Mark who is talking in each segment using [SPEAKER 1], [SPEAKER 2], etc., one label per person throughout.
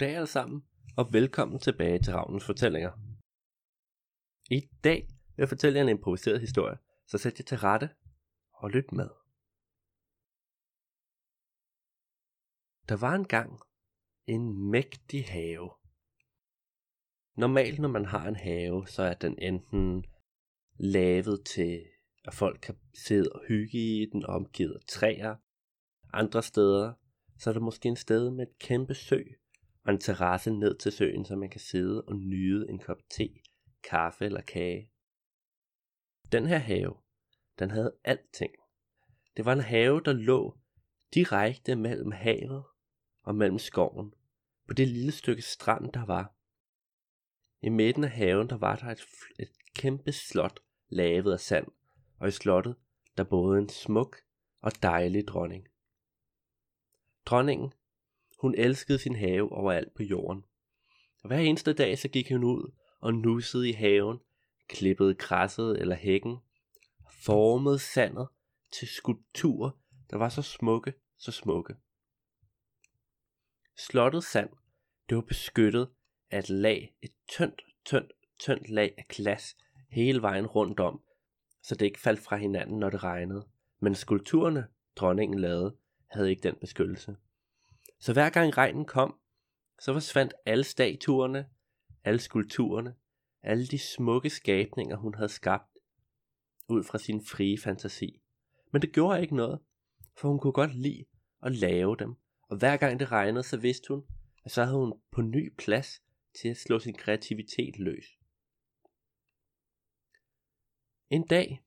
[SPEAKER 1] Goddag alle sammen, og velkommen tilbage til Ravnens Fortællinger. I dag vil jeg fortælle jer en improviseret historie, så sæt jer til rette og lyt med. Der var engang en mægtig have. Normalt når man har en have, så er den enten lavet til, at folk kan sidde og hygge i den, omgivet af træer. Andre steder, så er der måske en sted med et kæmpe sø, og en terrasse ned til søen, så man kan sidde og nyde en kop te, kaffe eller kage. Den her have, den havde alting. Det var en have, der lå direkte mellem havet og mellem skoven, på det lille stykke strand, der var. I midten af haven, der var der et, et kæmpe slot, lavet af sand, og i slottet, der boede en smuk og dejlig dronning. Dronningen, hun elskede sin have overalt på jorden. Hver eneste dag så gik hun ud og nussede i haven, klippede græsset eller hækken, formede sandet til skulpturer, der var så smukke, så smukke. Slottet sand, det var beskyttet af et lag, et tyndt, tyndt, tyndt lag af glas hele vejen rundt om, så det ikke faldt fra hinanden, når det regnede. Men skulpturerne, dronningen lavede, havde ikke den beskyttelse. Så hver gang regnen kom, så forsvandt alle statuerne, alle skulpturerne, alle de smukke skabninger, hun havde skabt, ud fra sin frie fantasi. Men det gjorde ikke noget, for hun kunne godt lide at lave dem, og hver gang det regnede, så vidste hun, at så havde hun på ny plads til at slå sin kreativitet løs. En dag,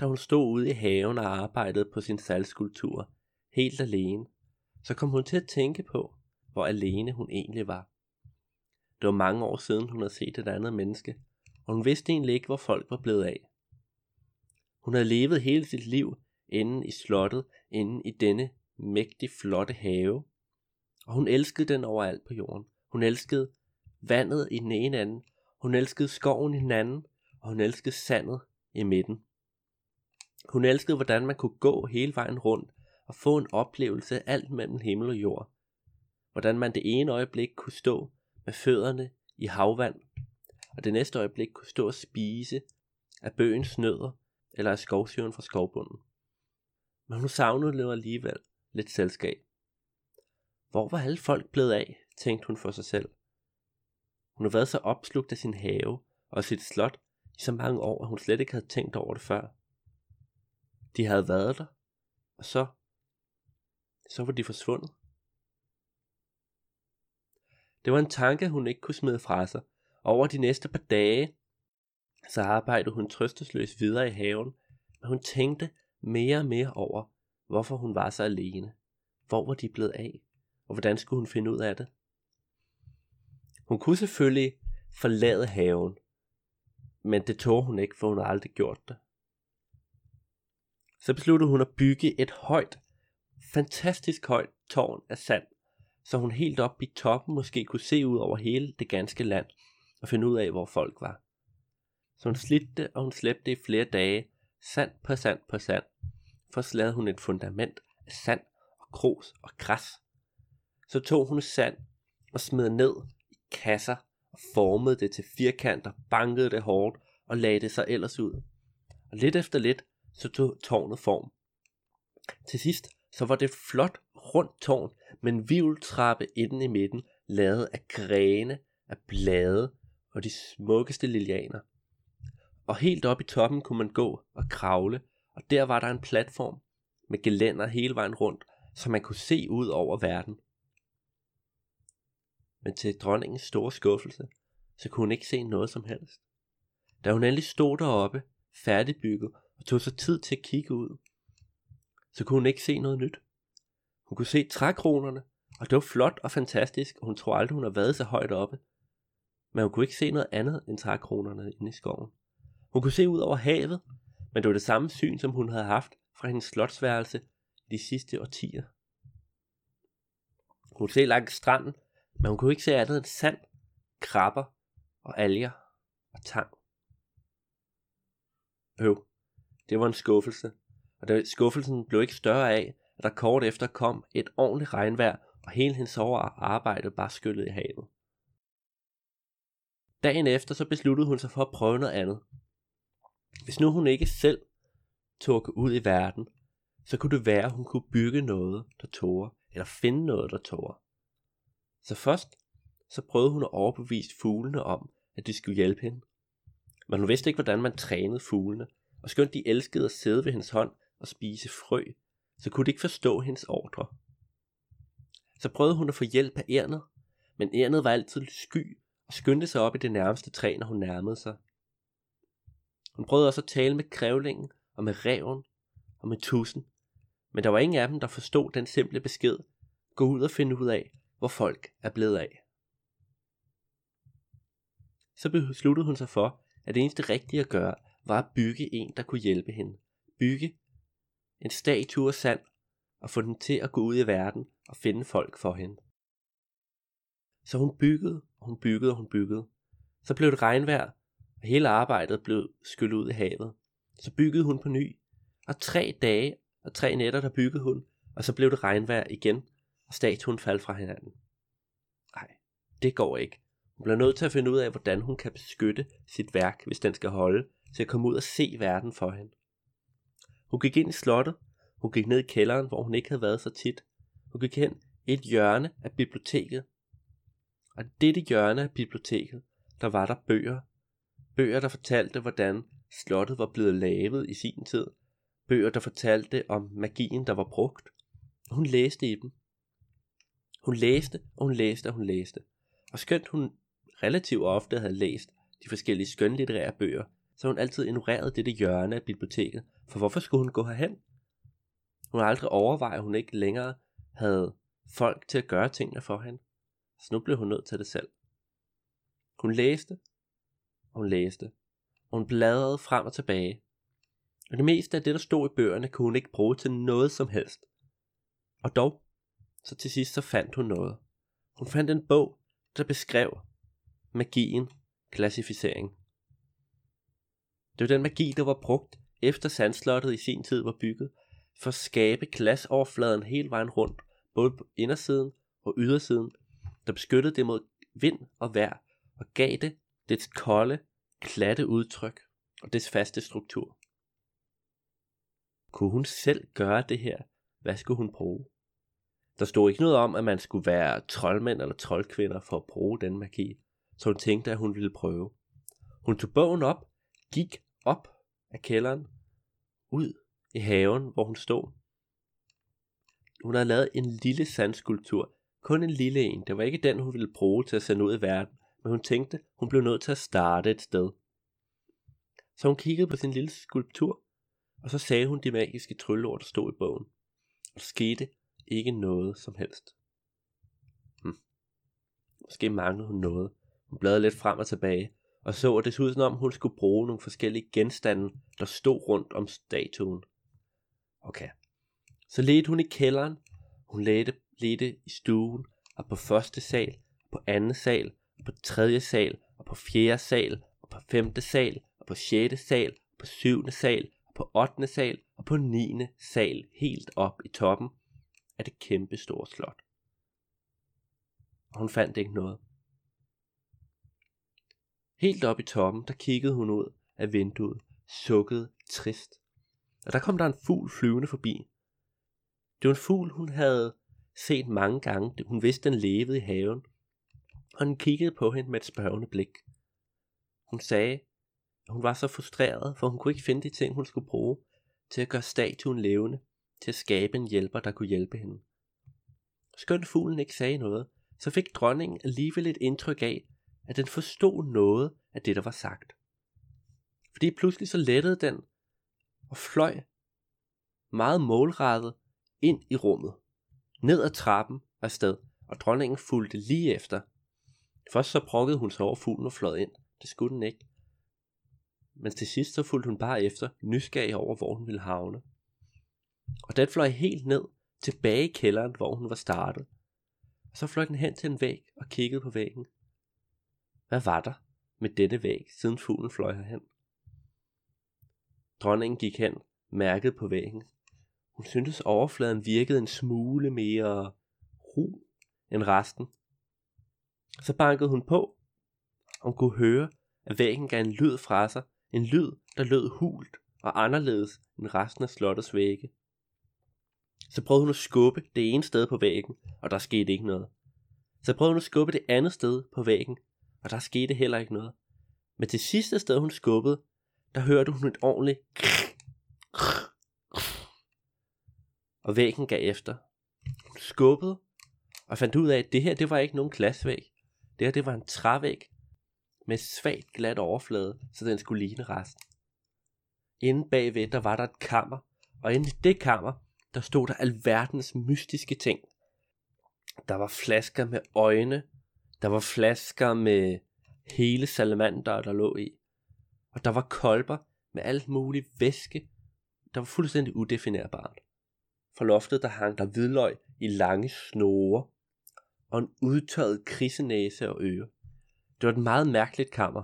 [SPEAKER 1] da hun stod ude i haven og arbejdede på sin salgskultur, helt alene, så kom hun til at tænke på, hvor alene hun egentlig var. Det var mange år siden, hun havde set et andet menneske, og hun vidste egentlig ikke, hvor folk var blevet af. Hun havde levet hele sit liv inde i slottet, inde i denne mægtig flotte have, og hun elskede den overalt på jorden. Hun elskede vandet i den ene anden, hun elskede skoven i den anden, og hun elskede sandet i midten. Hun elskede, hvordan man kunne gå hele vejen rundt og få en oplevelse alt mellem himmel og jord. Hvordan man det ene øjeblik kunne stå med fødderne i havvand, og det næste øjeblik kunne stå og spise af bøgens nødder eller af skovsyren fra skovbunden. Men hun savnede lidt alligevel lidt selskab. Hvor var alle folk blevet af, tænkte hun for sig selv. Hun havde været så opslugt af sin have og sit slot i så mange år, at hun slet ikke havde tænkt over det før. De havde været der, og så, så var de forsvundet. Det var en tanke, hun ikke kunne smide fra sig. Over de næste par dage, så arbejdede hun trøstesløst videre i haven, men hun tænkte mere og mere over, hvorfor hun var så alene. Hvor var de blevet af? Og hvordan skulle hun finde ud af det? Hun kunne selvfølgelig forlade haven, men det tog hun ikke, for hun havde aldrig gjort det. Så besluttede hun at bygge et højt, fantastisk højt tårn af sand, så hun helt op i toppen måske kunne se ud over hele det ganske land og finde ud af, hvor folk var. Så hun slidte og hun slæbte i flere dage, sand på sand på sand, for så lavede hun et fundament af sand og kros og græs. Så tog hun sand og smed ned i kasser og formede det til firkanter, bankede det hårdt og lagde det sig ellers ud. Og lidt efter lidt, så tog tårnet form. Til sidst, så var det et flot, rundt tårn med en vivltrappe inden i midten, lavet af grene, af blade og de smukkeste lilianer. Og helt op i toppen kunne man gå og kravle, og der var der en platform med gelænder hele vejen rundt, så man kunne se ud over verden. Men til dronningens store skuffelse, så kunne hun ikke se noget som helst. Da hun endelig stod deroppe, færdigbygget, og tog sig tid til at kigge ud, så kunne hun ikke se noget nyt. Hun kunne se trækronerne, og det var flot og fantastisk, og hun tror aldrig, hun har været så højt oppe. Men hun kunne ikke se noget andet end trækronerne inde i skoven. Hun kunne se ud over havet, men det var det samme syn, som hun havde haft fra hendes slotsværelse de sidste årtier. Hun kunne se langs stranden, men hun kunne ikke se andet end sand, krabber og alger og tang. Øv, det var en skuffelse, og skuffelsen blev ikke større af, at der kort efter kom et ordentligt regnvejr, og hele hendes hårde arbejde bare skyllede i havet. Dagen efter så besluttede hun sig for at prøve noget andet. Hvis nu hun ikke selv tog ud i verden, så kunne det være, at hun kunne bygge noget, der tårer, eller finde noget, der tårer. Så først så prøvede hun at overbevise fuglene om, at de skulle hjælpe hende. Men hun vidste ikke, hvordan man trænede fuglene, og skønt de elskede at sidde ved hendes hånd og spise frø, så kunne det ikke forstå hendes ordre. Så prøvede hun at få hjælp af ærnet, men ærnet var altid sky og skyndte sig op i det nærmeste træ, når hun nærmede sig. Hun prøvede også at tale med krævlingen og med reven og med tusen, men der var ingen af dem, der forstod den simple besked. Gå ud og finde ud af, hvor folk er blevet af. Så besluttede hun sig for, at det eneste rigtige at gøre, var at bygge en, der kunne hjælpe hende. Bygge en statue af sand og få den til at gå ud i verden og finde folk for hende. Så hun byggede, og hun byggede, og hun byggede. Så blev det regnvejr, og hele arbejdet blev skyllet ud i havet. Så byggede hun på ny, og tre dage og tre nætter der byggede hun, og så blev det regnvejr igen, og statuen faldt fra hinanden. Nej, det går ikke. Hun bliver nødt til at finde ud af, hvordan hun kan beskytte sit værk, hvis den skal holde, til at komme ud og se verden for hende. Hun gik ind i slottet, hun gik ned i kælderen, hvor hun ikke havde været så tit. Hun gik hen i et hjørne af biblioteket. Og dette hjørne af biblioteket, der var der bøger. Bøger, der fortalte, hvordan slottet var blevet lavet i sin tid. Bøger, der fortalte om magien, der var brugt. Hun læste i dem. Hun læste, og hun læste, og hun læste. Og skønt hun relativt ofte havde læst de forskellige skønlitterære bøger, så hun altid ignoreret dette hjørne af biblioteket. For hvorfor skulle hun gå herhen? Hun har aldrig overvejet, at hun ikke længere havde folk til at gøre tingene for hende. Så nu blev hun nødt til det selv. Hun læste, og hun læste, og hun bladrede frem og tilbage. Og det meste af det, der stod i bøgerne, kunne hun ikke bruge til noget som helst. Og dog, så til sidst så fandt hun noget. Hun fandt en bog, der beskrev magien klassificering. Det var den magi, der var brugt efter sandslottet i sin tid var bygget, for at skabe glasoverfladen hele vejen rundt, både på indersiden og ydersiden, der beskyttede det mod vind og vejr, og gav det dets kolde, klatte udtryk og dets faste struktur. Kunne hun selv gøre det her? Hvad skulle hun bruge? Der stod ikke noget om, at man skulle være troldmænd eller troldkvinder for at bruge den magi, så hun tænkte, at hun ville prøve. Hun tog bogen op, gik op af kælderen, ud i haven, hvor hun stod. Hun havde lavet en lille sandskulptur, kun en lille en. Det var ikke den, hun ville bruge til at sende ud i verden, men hun tænkte, hun blev nødt til at starte et sted. Så hun kiggede på sin lille skulptur, og så sagde hun de magiske trylleord, der stod i bogen. Og der skete ikke noget som helst. Hm. Måske manglede hun noget. Hun bladrede lidt frem og tilbage, og så at det så ud som om hun skulle bruge nogle forskellige genstande, der stod rundt om statuen. Okay. Så ledte hun i kælderen, hun ledte, ledte i stuen, og på første sal, på anden sal, på tredje sal, og på fjerde sal, og på femte sal, og på sjette sal, og på syvende sal, og på ottende sal, og på niende sal, helt op i toppen af det kæmpe store slot. Og hun fandt ikke noget. Helt op i toppen, der kiggede hun ud af vinduet, sukkede trist. Og der kom der en fugl flyvende forbi. Det var en fugl, hun havde set mange gange. Hun vidste, den levede i haven. Og den kiggede på hende med et spørgende blik. Hun sagde, at hun var så frustreret, for hun kunne ikke finde de ting, hun skulle bruge til at gøre statuen levende, til at skabe en hjælper, der kunne hjælpe hende. Skønt fuglen ikke sagde noget, så fik dronningen alligevel et indtryk af, at den forstod noget af det, der var sagt. Fordi pludselig så lettede den og fløj meget målrettet ind i rummet, ned ad trappen og sted, og dronningen fulgte lige efter. Først så brokkede hun sig over fuglen og fløj ind. Det skulle den ikke. Men til sidst så fulgte hun bare efter, nysgerrig over, hvor hun ville havne. Og den fløj helt ned, tilbage i kælderen, hvor hun var startet. Og så fløj den hen til en væg og kiggede på væggen. Hvad var der med dette væg, siden fuglen fløj herhen? Dronningen gik hen, mærket på væggen. Hun syntes overfladen virkede en smule mere ru end resten. Så bankede hun på, og hun kunne høre, at væggen gav en lyd fra sig, en lyd, der lød hult og anderledes end resten af slottets vægge. Så prøvede hun at skubbe det ene sted på væggen, og der skete ikke noget. Så prøvede hun at skubbe det andet sted på væggen, og der skete heller ikke noget. Men til sidste sted hun skubbede, der hørte hun et ordentligt og væggen gav efter. Hun skubbede og fandt ud af, at det her det var ikke nogen glasvæg. Det her det var en trævæg med svagt glat overflade, så den skulle ligne resten. Inde bagved, der var der et kammer, og inde i det kammer, der stod der alverdens mystiske ting. Der var flasker med øjne, der var flasker med hele salamander, der lå i. Og der var kolber med alt muligt væske, der var fuldstændig udefinerbart. Fra loftet der hang der hvidløg i lange snore, og en udtørret krisenæse og øre. Det var et meget mærkeligt kammer.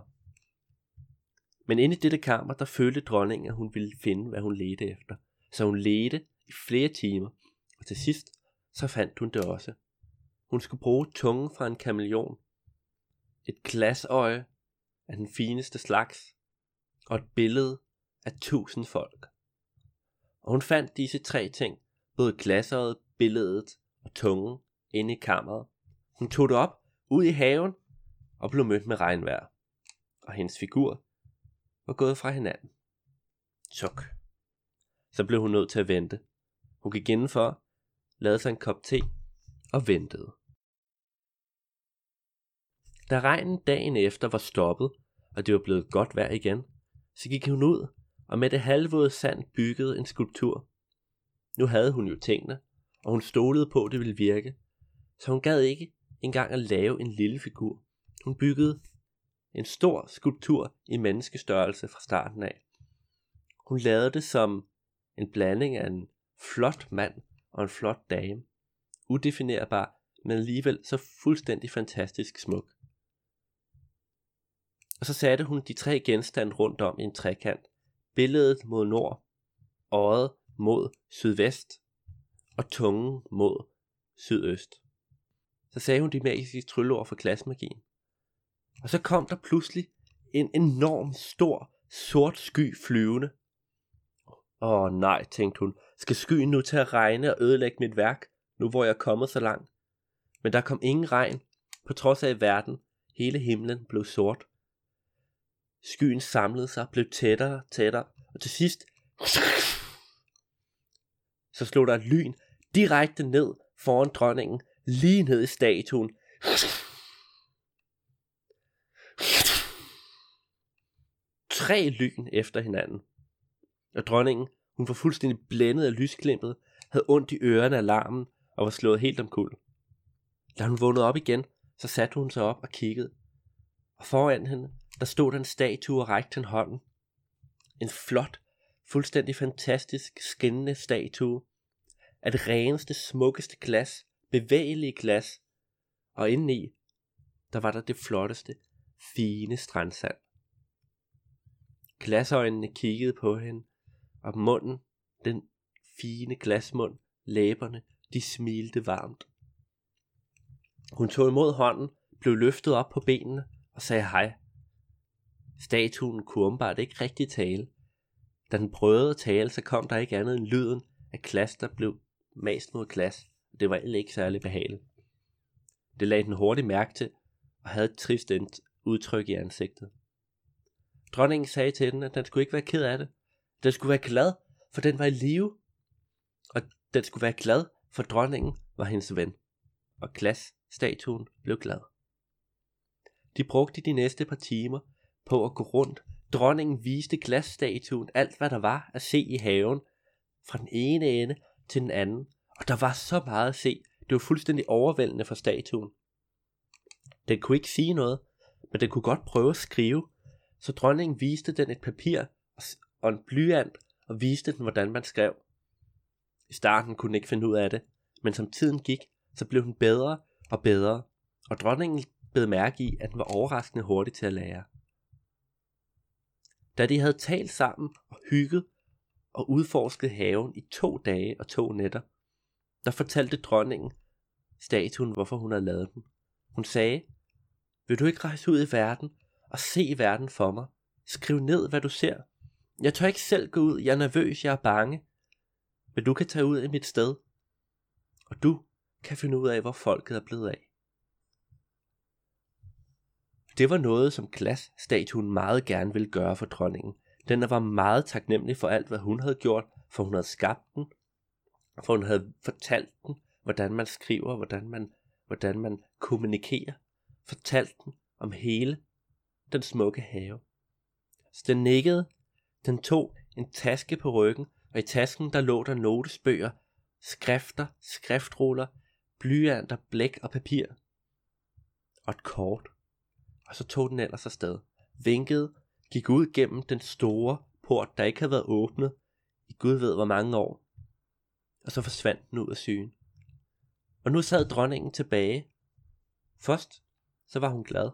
[SPEAKER 1] Men inde i dette kammer, der følte dronningen, at hun ville finde, hvad hun ledte efter. Så hun ledte i flere timer, og til sidst, så fandt hun det også. Hun skulle bruge tungen fra en kameleon, et glasøje af den fineste slags, og et billede af tusind folk. Og hun fandt disse tre ting, både glasøjet, billedet og tungen, inde i kammeret. Hun tog det op, ud i haven, og blev mødt med regnvejr. Og hendes figur var gået fra hinanden. Suk. Så blev hun nødt til at vente. Hun gik indenfor, lavede sig en kop te og ventede. Da regnen dagen efter var stoppet, og det var blevet godt vejr igen, så gik hun ud og med det halvvåde sand byggede en skulptur. Nu havde hun jo tingene, og hun stolede på, at det ville virke, så hun gad ikke engang at lave en lille figur. Hun byggede en stor skulptur i menneskestørrelse fra starten af. Hun lavede det som en blanding af en flot mand og en flot dame. Udefinerbar, men alligevel så fuldstændig fantastisk smuk. Og så satte hun de tre genstande rundt om i en trekant. Billedet mod nord, øjet mod sydvest og tungen mod sydøst. Så sagde hun de magiske trylleord for klassemagien. Og så kom der pludselig en enorm stor sort sky flyvende. Åh oh, nej, tænkte hun, skal skyen nu til at regne og ødelægge mit værk, nu hvor jeg er kommet så langt? Men der kom ingen regn, på trods af verden, hele himlen blev sort. Skyen samlede sig, blev tættere og tættere, og til sidst så slog der et lyn direkte ned foran dronningen, lige ned i statuen. Tre lyn efter hinanden. Og dronningen, hun var fuldstændig blændet af lysklimpet, havde ondt i ørerne af larmen og var slået helt omkuld. Da hun vågnede op igen, så satte hun sig op og kiggede. Og foran hende, der stod der en statue og rækte hende hånden. En flot, fuldstændig fantastisk, skinnende statue af det reneste, smukkeste glas, bevægelige glas, og indeni, der var der det flotteste, fine strandsand. Glasøjnene kiggede på hende, og munden, den fine glasmund, læberne, de smilte varmt. Hun tog imod hånden, blev løftet op på benene og sagde hej. Statuen kunne åbenbart ikke rigtig tale. Da den prøvede at tale, så kom der ikke andet end lyden af klas, der blev mast mod glas. Det var ikke særlig behageligt. Det lagde den hurtigt mærke til, og havde et trist udtryk i ansigtet. Dronningen sagde til den, at den skulle ikke være ked af det. Den skulle være glad, for den var i live. Og den skulle være glad, for dronningen var hendes ven. Og glasstatuen blev glad. De brugte de næste par timer på at gå rundt. Dronningen viste glasstatuen alt, hvad der var at se i haven, fra den ene ende til den anden. Og der var så meget at se. Det var fuldstændig overvældende for statuen. Den kunne ikke sige noget, men den kunne godt prøve at skrive. Så dronningen viste den et papir og en blyant og viste den, hvordan man skrev. I starten kunne den ikke finde ud af det, men som tiden gik, så blev hun bedre og bedre, og dronningen blev mærke i, at den var overraskende hurtig til at lære. Da de havde talt sammen og hygget og udforsket haven i to dage og to nætter, der fortalte dronningen statuen, hvorfor hun havde lavet den. Hun sagde, vil du ikke rejse ud i verden og se verden for mig? Skriv ned, hvad du ser. Jeg tør ikke selv gå ud, jeg er nervøs, jeg er bange. Men du kan tage ud i mit sted. Og du kan finde ud af, hvor folket er blevet af. Det var noget, som glasstatuen meget gerne ville gøre for dronningen. Den var meget taknemmelig for alt, hvad hun havde gjort, for hun havde skabt den, for hun havde fortalt den, hvordan man skriver, hvordan man, hvordan man kommunikerer, fortalt den om hele den smukke have. Så den nikkede, den tog en taske på ryggen, og i tasken der lå der notesbøger, skrifter, skriftruller, blyanter, blæk og papir. Og et kort. Og så tog den ellers afsted. Vinkede, gik ud gennem den store port, der ikke havde været åbnet i Gud ved hvor mange år. Og så forsvandt den ud af syne. Og nu sad dronningen tilbage. Først så var hun glad,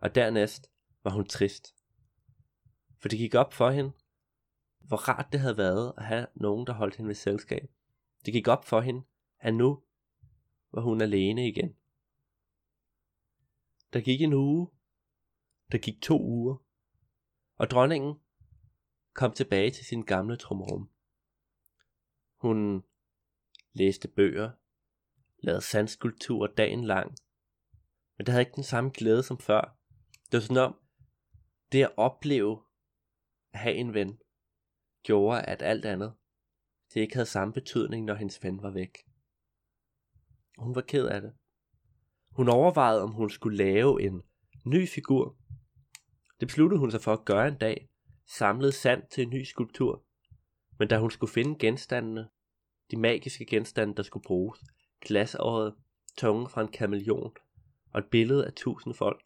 [SPEAKER 1] og dernæst var hun trist. For det gik op for hende, hvor rart det havde været at have nogen, der holdt hende ved selskab. Det gik op for hende, at nu var hun alene igen. Der gik en uge, der gik to uger, og dronningen kom tilbage til sin gamle trumrum. Hun læste bøger, lavede sandskulpturer dagen lang, men det havde ikke den samme glæde som før. Det var sådan om, det at opleve at have en ven, gjorde at alt andet, det ikke havde samme betydning, når hendes ven var væk. Hun var ked af det. Hun overvejede, om hun skulle lave en ny figur. Det besluttede hun sig for at gøre en dag, samlede sand til en ny skulptur. Men da hun skulle finde genstandene, de magiske genstande, der skulle bruges, glasåret, tungen fra en kameleon og et billede af tusind folk,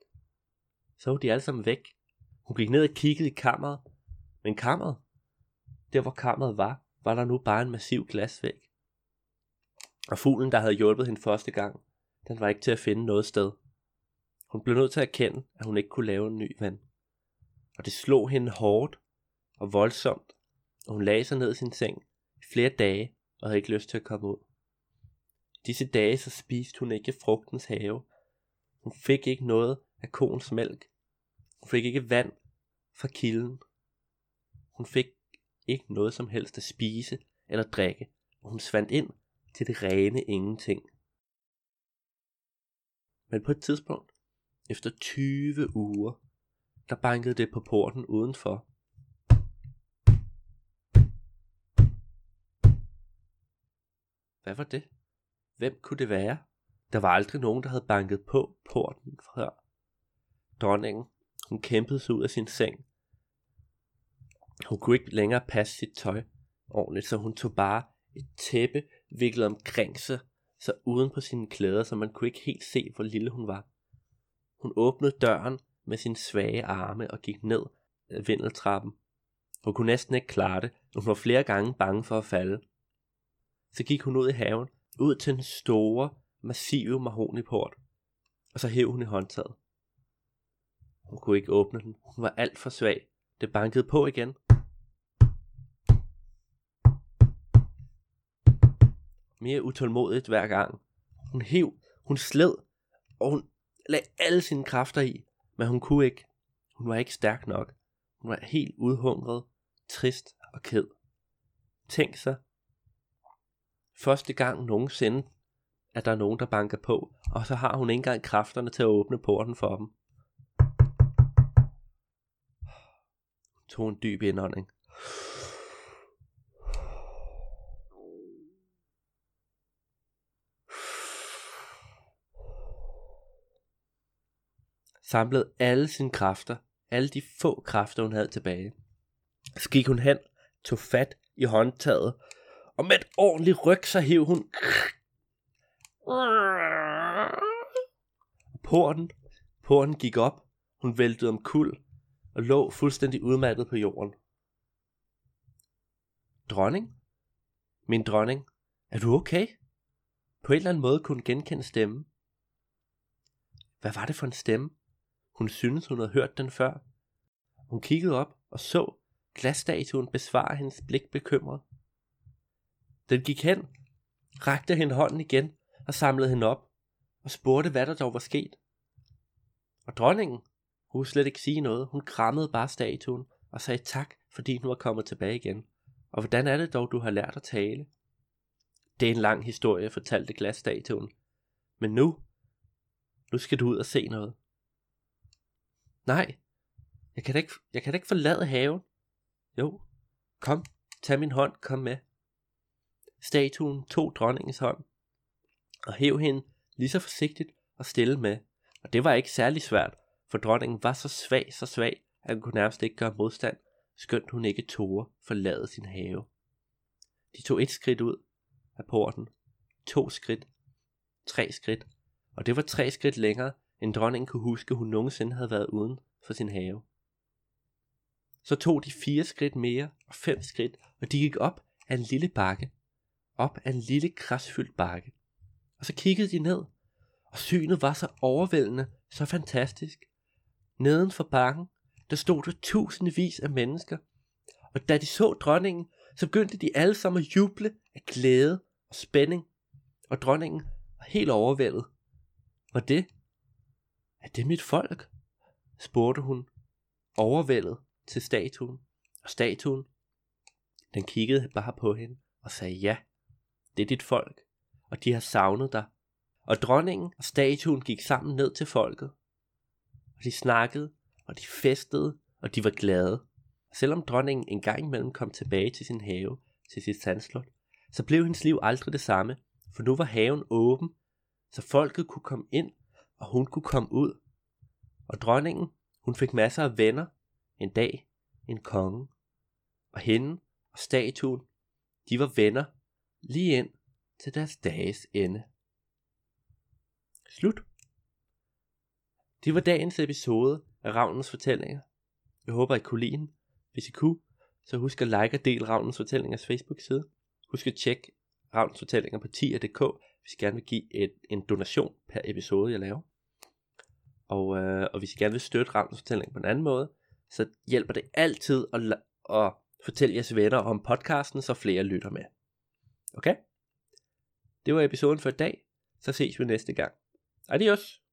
[SPEAKER 1] så var de alle sammen væk. Hun gik ned og kiggede i kammeret, men kammeret, der hvor kammeret var, var der nu bare en massiv glasvæg. Og fuglen, der havde hjulpet hende første gang, den var ikke til at finde noget sted. Hun blev nødt til at erkende, at hun ikke kunne lave en ny vand. Og det slog hende hårdt og voldsomt, og hun lagde sig ned i sin seng i flere dage og havde ikke lyst til at komme ud. Disse dage så spiste hun ikke frugtens have. Hun fik ikke noget af koens mælk. Hun fik ikke vand fra kilden. Hun fik ikke noget som helst at spise eller drikke, og hun svandt ind til det rene ingenting. Men på et tidspunkt, efter 20 uger, der bankede det på porten udenfor. Hvad var det? Hvem kunne det være? Der var aldrig nogen, der havde banket på porten før. Dronningen, hun kæmpede sig ud af sin seng. Hun kunne ikke længere passe sit tøj ordentligt, så hun tog bare et tæppe viklet omkring sig, så uden på sine klæder, så man kunne ikke helt se, hvor lille hun var. Hun åbnede døren med sine svage arme og gik ned ad vindeltrappen. Hun kunne næsten ikke klare det, og hun var flere gange bange for at falde. Så gik hun ud i haven, ud til den store, massive mahoniport, og så hæv hun i håndtaget. Hun kunne ikke åbne den. Hun var alt for svag. Det bankede på igen. Mere utålmodigt hver gang. Hun hev, hun sled, og hun lagde alle sine kræfter i, men hun kunne ikke. Hun var ikke stærk nok. Hun var helt udhungret, trist og ked. Tænk sig, første gang nogensinde, at der er nogen, der banker på, og så har hun ikke engang kræfterne til at åbne porten for dem. Hun tog en dyb indånding. Samlede alle sine kræfter, alle de få kræfter, hun havde tilbage. Så gik hun hen, tog fat i håndtaget, og med et ordentligt ryg, så hiv hun Porten, porten gik op, hun væltede om kul og lå fuldstændig udmattet på jorden. Dronning? Min dronning, er du okay? På en eller anden måde kunne hun genkende stemmen. Hvad var det for en stemme? Hun syntes, hun havde hørt den før. Hun kiggede op og så glasstatuen besvare hendes blik bekymret. Den gik hen, rakte hende hånden igen og samlede hende op og spurgte, hvad der dog var sket. Og dronningen, hun kunne slet ikke sige noget. Hun krammede bare statuen og sagde tak, fordi hun var kommet tilbage igen. Og hvordan er det dog, du har lært at tale? Det er en lang historie, fortalte glasstatuen. Men nu, nu skal du ud og se noget. Nej, jeg kan da ikke, jeg kan da ikke forlade haven. Jo, kom, tag min hånd, kom med. Statuen tog dronningens hånd og hæv hende lige så forsigtigt og stille med. Og det var ikke særlig svært, for dronningen var så svag, så svag, at hun kunne nærmest ikke gøre modstand, skønt hun ikke tåre forlade sin have. De tog et skridt ud af porten, to skridt, tre skridt, og det var tre skridt længere, end dronningen kunne huske, hun nogensinde havde været uden for sin have. Så tog de fire skridt mere og fem skridt, og de gik op af en lille bakke. Op af en lille græsfyldt bakke. Og så kiggede de ned, og synet var så overvældende, så fantastisk. Neden for bakken, der stod der tusindvis af mennesker. Og da de så dronningen, så begyndte de alle sammen at juble af glæde og spænding. Og dronningen var helt overvældet. Var det? Er det mit folk? spurgte hun, overvældet til statuen. Og statuen, den kiggede bare på hende og sagde ja, det er dit folk, og de har savnet dig. Og dronningen og statuen gik sammen ned til folket. Og de snakkede, og de festede, og de var glade. Og selvom dronningen en gang imellem kom tilbage til sin have, til sit sandslot, så blev hendes liv aldrig det samme, for nu var haven åben, så folket kunne komme ind, og hun kunne komme ud. Og dronningen, hun fik masser af venner, en dag en konge, og hende og statuen, de var venner lige ind til deres dages ende. Slut. Det var dagens episode af Ravnens Fortællinger. Jeg håber, I kunne lide den. Hvis I kunne, så husk at like og del Ravnens Fortællingers Facebook-side. Husk at tjekke Ravnens Fortællinger på 10.dk, hvis I gerne vil give et, en donation per episode, jeg laver. Og, øh, og hvis I gerne vil støtte Ravnens fortælling på en anden måde, så hjælper det altid at, at fortælle jeres venner om podcasten, så flere lytter med. Okay? Det var episoden for i dag. Så ses vi næste gang. Adios!